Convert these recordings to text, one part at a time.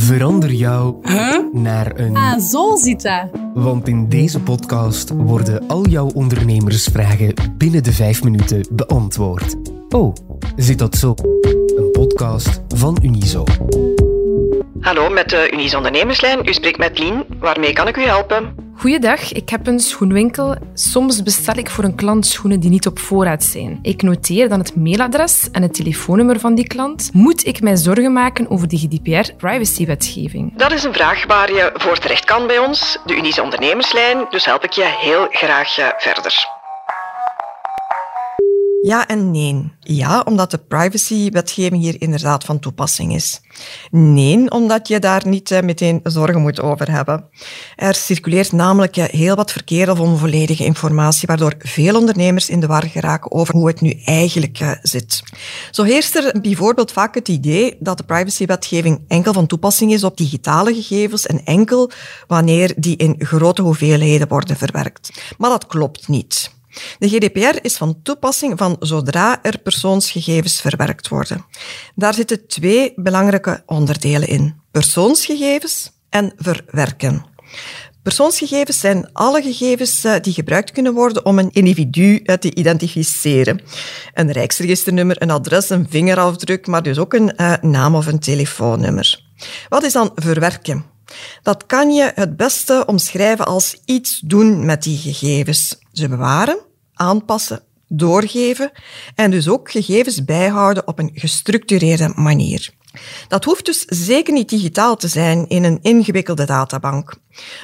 Verander jou naar een... Ah, zo zit dat. Want in deze podcast worden al jouw ondernemersvragen binnen de vijf minuten beantwoord. Oh, zit dat zo? Een podcast van Unizo. Hallo, met de Unies Ondernemerslijn. U spreekt met Lien. Waarmee kan ik u helpen? Goeiedag, ik heb een schoenwinkel. Soms bestel ik voor een klant schoenen die niet op voorraad zijn. Ik noteer dan het mailadres en het telefoonnummer van die klant. Moet ik mij zorgen maken over de GDPR-privacywetgeving? Dat is een vraag waar je voor terecht kan bij ons, de Unies Ondernemerslijn. Dus help ik je heel graag eh, verder. Ja en nee. Ja, omdat de privacywetgeving hier inderdaad van toepassing is. Nee, omdat je daar niet eh, meteen zorgen moet over hebben. Er circuleert namelijk eh, heel wat verkeerde of onvolledige informatie, waardoor veel ondernemers in de war geraken over hoe het nu eigenlijk eh, zit. Zo heerst er bijvoorbeeld vaak het idee dat de privacywetgeving enkel van toepassing is op digitale gegevens en enkel wanneer die in grote hoeveelheden worden verwerkt. Maar dat klopt niet. De GDPR is van toepassing van zodra er persoonsgegevens verwerkt worden. Daar zitten twee belangrijke onderdelen in. Persoonsgegevens en verwerken. Persoonsgegevens zijn alle gegevens eh, die gebruikt kunnen worden om een individu eh, te identificeren. Een rijksregisternummer, een adres, een vingerafdruk, maar dus ook een uh, naam of een telefoonnummer. Wat is dan verwerken? Dat kan je het beste omschrijven als iets doen met die gegevens. Ze bewaren, aanpassen, doorgeven en dus ook gegevens bijhouden op een gestructureerde manier. Dat hoeft dus zeker niet digitaal te zijn in een ingewikkelde databank.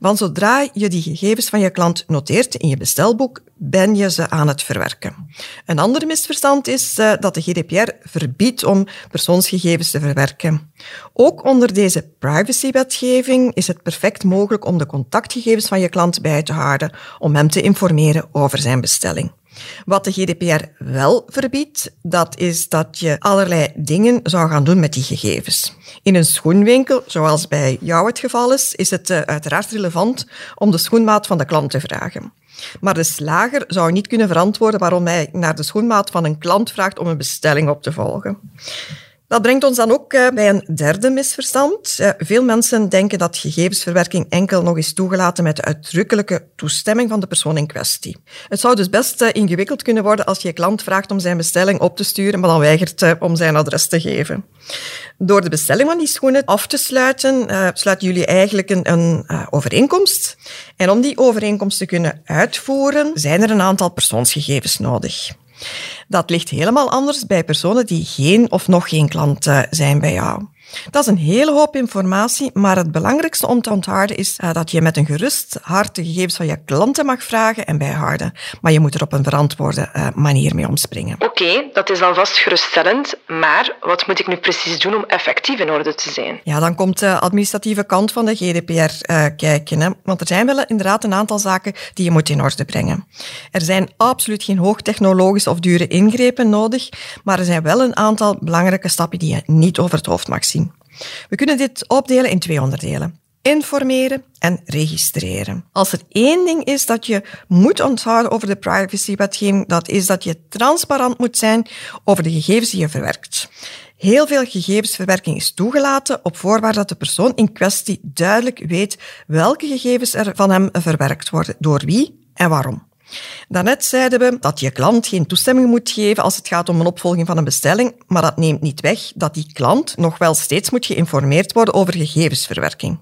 Want zodra je die gegevens van je klant noteert in je bestelboek, ben je ze aan het verwerken. Een ander misverstand is uh, dat de GDPR verbiedt om persoonsgegevens te verwerken. Ook onder deze privacywetgeving is het perfect mogelijk om de contactgegevens van je klant bij te houden, om hem te informeren over zijn bestelling. Wat de GDPR wel verbiedt, dat is dat je allerlei dingen zou gaan doen met die gegevens. In een schoenwinkel, zoals bij jou het geval is, is het uh, uiteraard relevant om de schoenmaat van de klant te vragen. Maar de slager zou niet kunnen verantwoorden waarom hij naar de schoenmaat van een klant vraagt om een bestelling op te volgen. Dat brengt ons dan ook eh, bij een derde misverstand. Eh, veel mensen denken dat gegevensverwerking enkel nog is toegelaten met de uitdrukkelijke toestemming van de persoon in kwestie. Het zou dus best eh, ingewikkeld kunnen worden als je klant vraagt om zijn bestelling op te sturen, maar dan weigert om zijn adres te geven. Door de bestelling van die schoenen af te sluiten, sluiten jullie eigenlijk een, een overeenkomst. En om die overeenkomst te kunnen uitvoeren, zijn er een aantal persoonsgegevens nodig. Dat ligt helemaal anders bij personen die geen of nog geen klant zijn bij jou. Dat is een hele hoop informatie, maar het belangrijkste om te onthouden is uh, dat je met een gerust hart de gegevens van je klanten mag vragen en bijhouden. Maar je moet er op een verantwoorde uh, manier mee omspringen. Oké, okay, dat is alvast geruststellend, maar wat moet ik nu precies doen om effectief in orde te zijn? Ja, dan komt de administratieve kant van de GDPR uh, kijken. Hè? Want er zijn wel inderdaad een aantal zaken die je moet in orde brengen. Er zijn absoluut geen hoogtechnologische of dure ingrepen nodig, maar er zijn wel een aantal belangrijke stappen die je niet over het hoofd mag zien. We kunnen dit opdelen in twee onderdelen. Informeren en registreren. Als er één ding is dat je moet onthouden over de privacywetgeving, dat is dat je transparant moet zijn over de gegevens die je verwerkt. Heel veel gegevensverwerking is toegelaten op voorwaarde dat de persoon in kwestie duidelijk weet welke gegevens er van hem verwerkt worden, door wie en waarom. Daarnet zeiden we dat je klant geen toestemming moet geven als het gaat om een opvolging van een bestelling, maar dat neemt niet weg dat die klant nog wel steeds moet geïnformeerd worden over gegevensverwerking.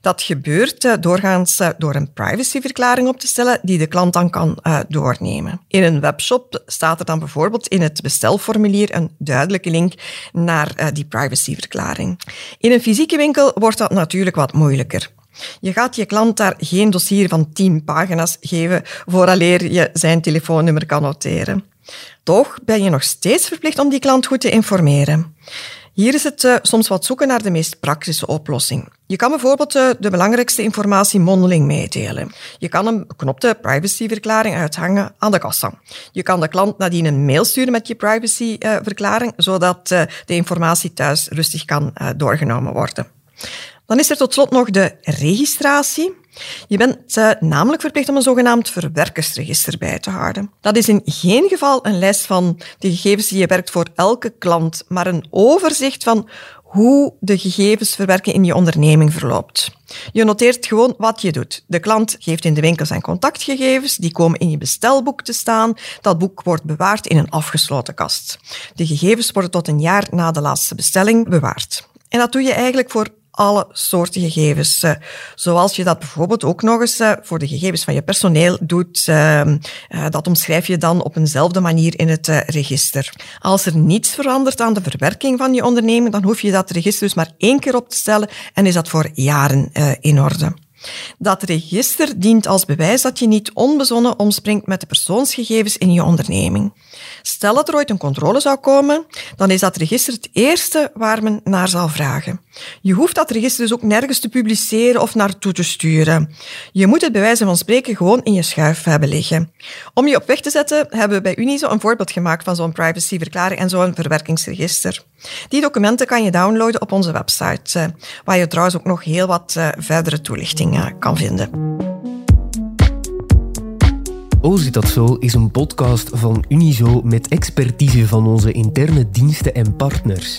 Dat gebeurt uh, doorgaans uh, door een privacyverklaring op te stellen die de klant dan kan uh, doornemen. In een webshop staat er dan bijvoorbeeld in het bestelformulier een duidelijke link naar die privacyverklaring. In een fysieke winkel wordt dat natuurlijk wat moeilijker. Je gaat je klant daar geen dossier van 10 pagina's geven vooraleer je zijn telefoonnummer kan noteren. Toch ben je nog steeds verplicht om die klant goed te informeren. Hier is het uh, soms wat zoeken naar de meest praktische oplossing. Je kan bijvoorbeeld uh, de belangrijkste informatie mondeling meedelen. Je kan een beknopte privacyverklaring uithangen aan de kassa. Je kan de klant nadien een mail sturen met je privacyverklaring, zodat de informatie thuis rustig kan doorgenomen worden. Dan is er tot slot nog de registratie. Je bent uh, namelijk verplicht om een zogenaamd verwerkersregister bij te houden. Dat is in geen geval een lijst van de gegevens die je werkt voor elke klant, maar een overzicht van hoe de gegevensverwerking in je onderneming verloopt. Je noteert gewoon wat je doet. De klant geeft in de winkel zijn contactgegevens, die komen in je bestelboek te staan. Dat boek wordt bewaard in een afgesloten kast. De gegevens worden tot een jaar na de laatste bestelling bewaard. En dat doe je eigenlijk voor alle soorten gegevens. Eh, zoals je dat bijvoorbeeld ook nog eens eh, voor de gegevens van je personeel doet. Ehm, eh, dat omschrijf je dan op eenzelfde manier in het register. Als er niets verandert aan de verwerking van je onderneming, dan hoef je dat register dus maar één keer op te stellen en is dat voor jaren in orde. Dat register dient als bewijs dat je niet onbezonnen omspringt met de persoonsgegevens in je onderneming. Stel dat er ooit een controle zou komen, dan is dat register het eerste waar men naar zal vragen. Je hoeft dat register dus ook nergens te publiceren of naartoe te sturen. Je moet het bij wijze van spreken gewoon in je schuif hebben liggen. Om je op weg te zetten, hebben we bij Unizo een voorbeeld gemaakt van zo'n privacyverklaring en zo'n verwerkingsregister. Die documenten kan je downloaden op onze website, eh, waar je trouwens ook nog heel wat eh, verdere toelichting eh, kan vinden. Oh, zit dat zo is een podcast van Unizo met expertise van onze interne diensten en partners.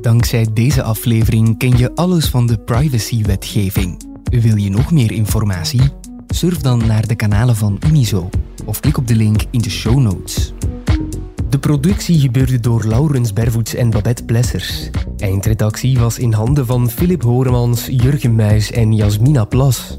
Dankzij deze aflevering ken je alles van de privacywetgeving. Wil je nog meer informatie? Surf dan naar de kanalen van Unizo of klik op de link in de show notes. De productie gebeurde door Laurens Bervoets en Babette Plessers. Eindredactie was in handen van Philip Horemans, Jurgen Muis en Jasmina Plas.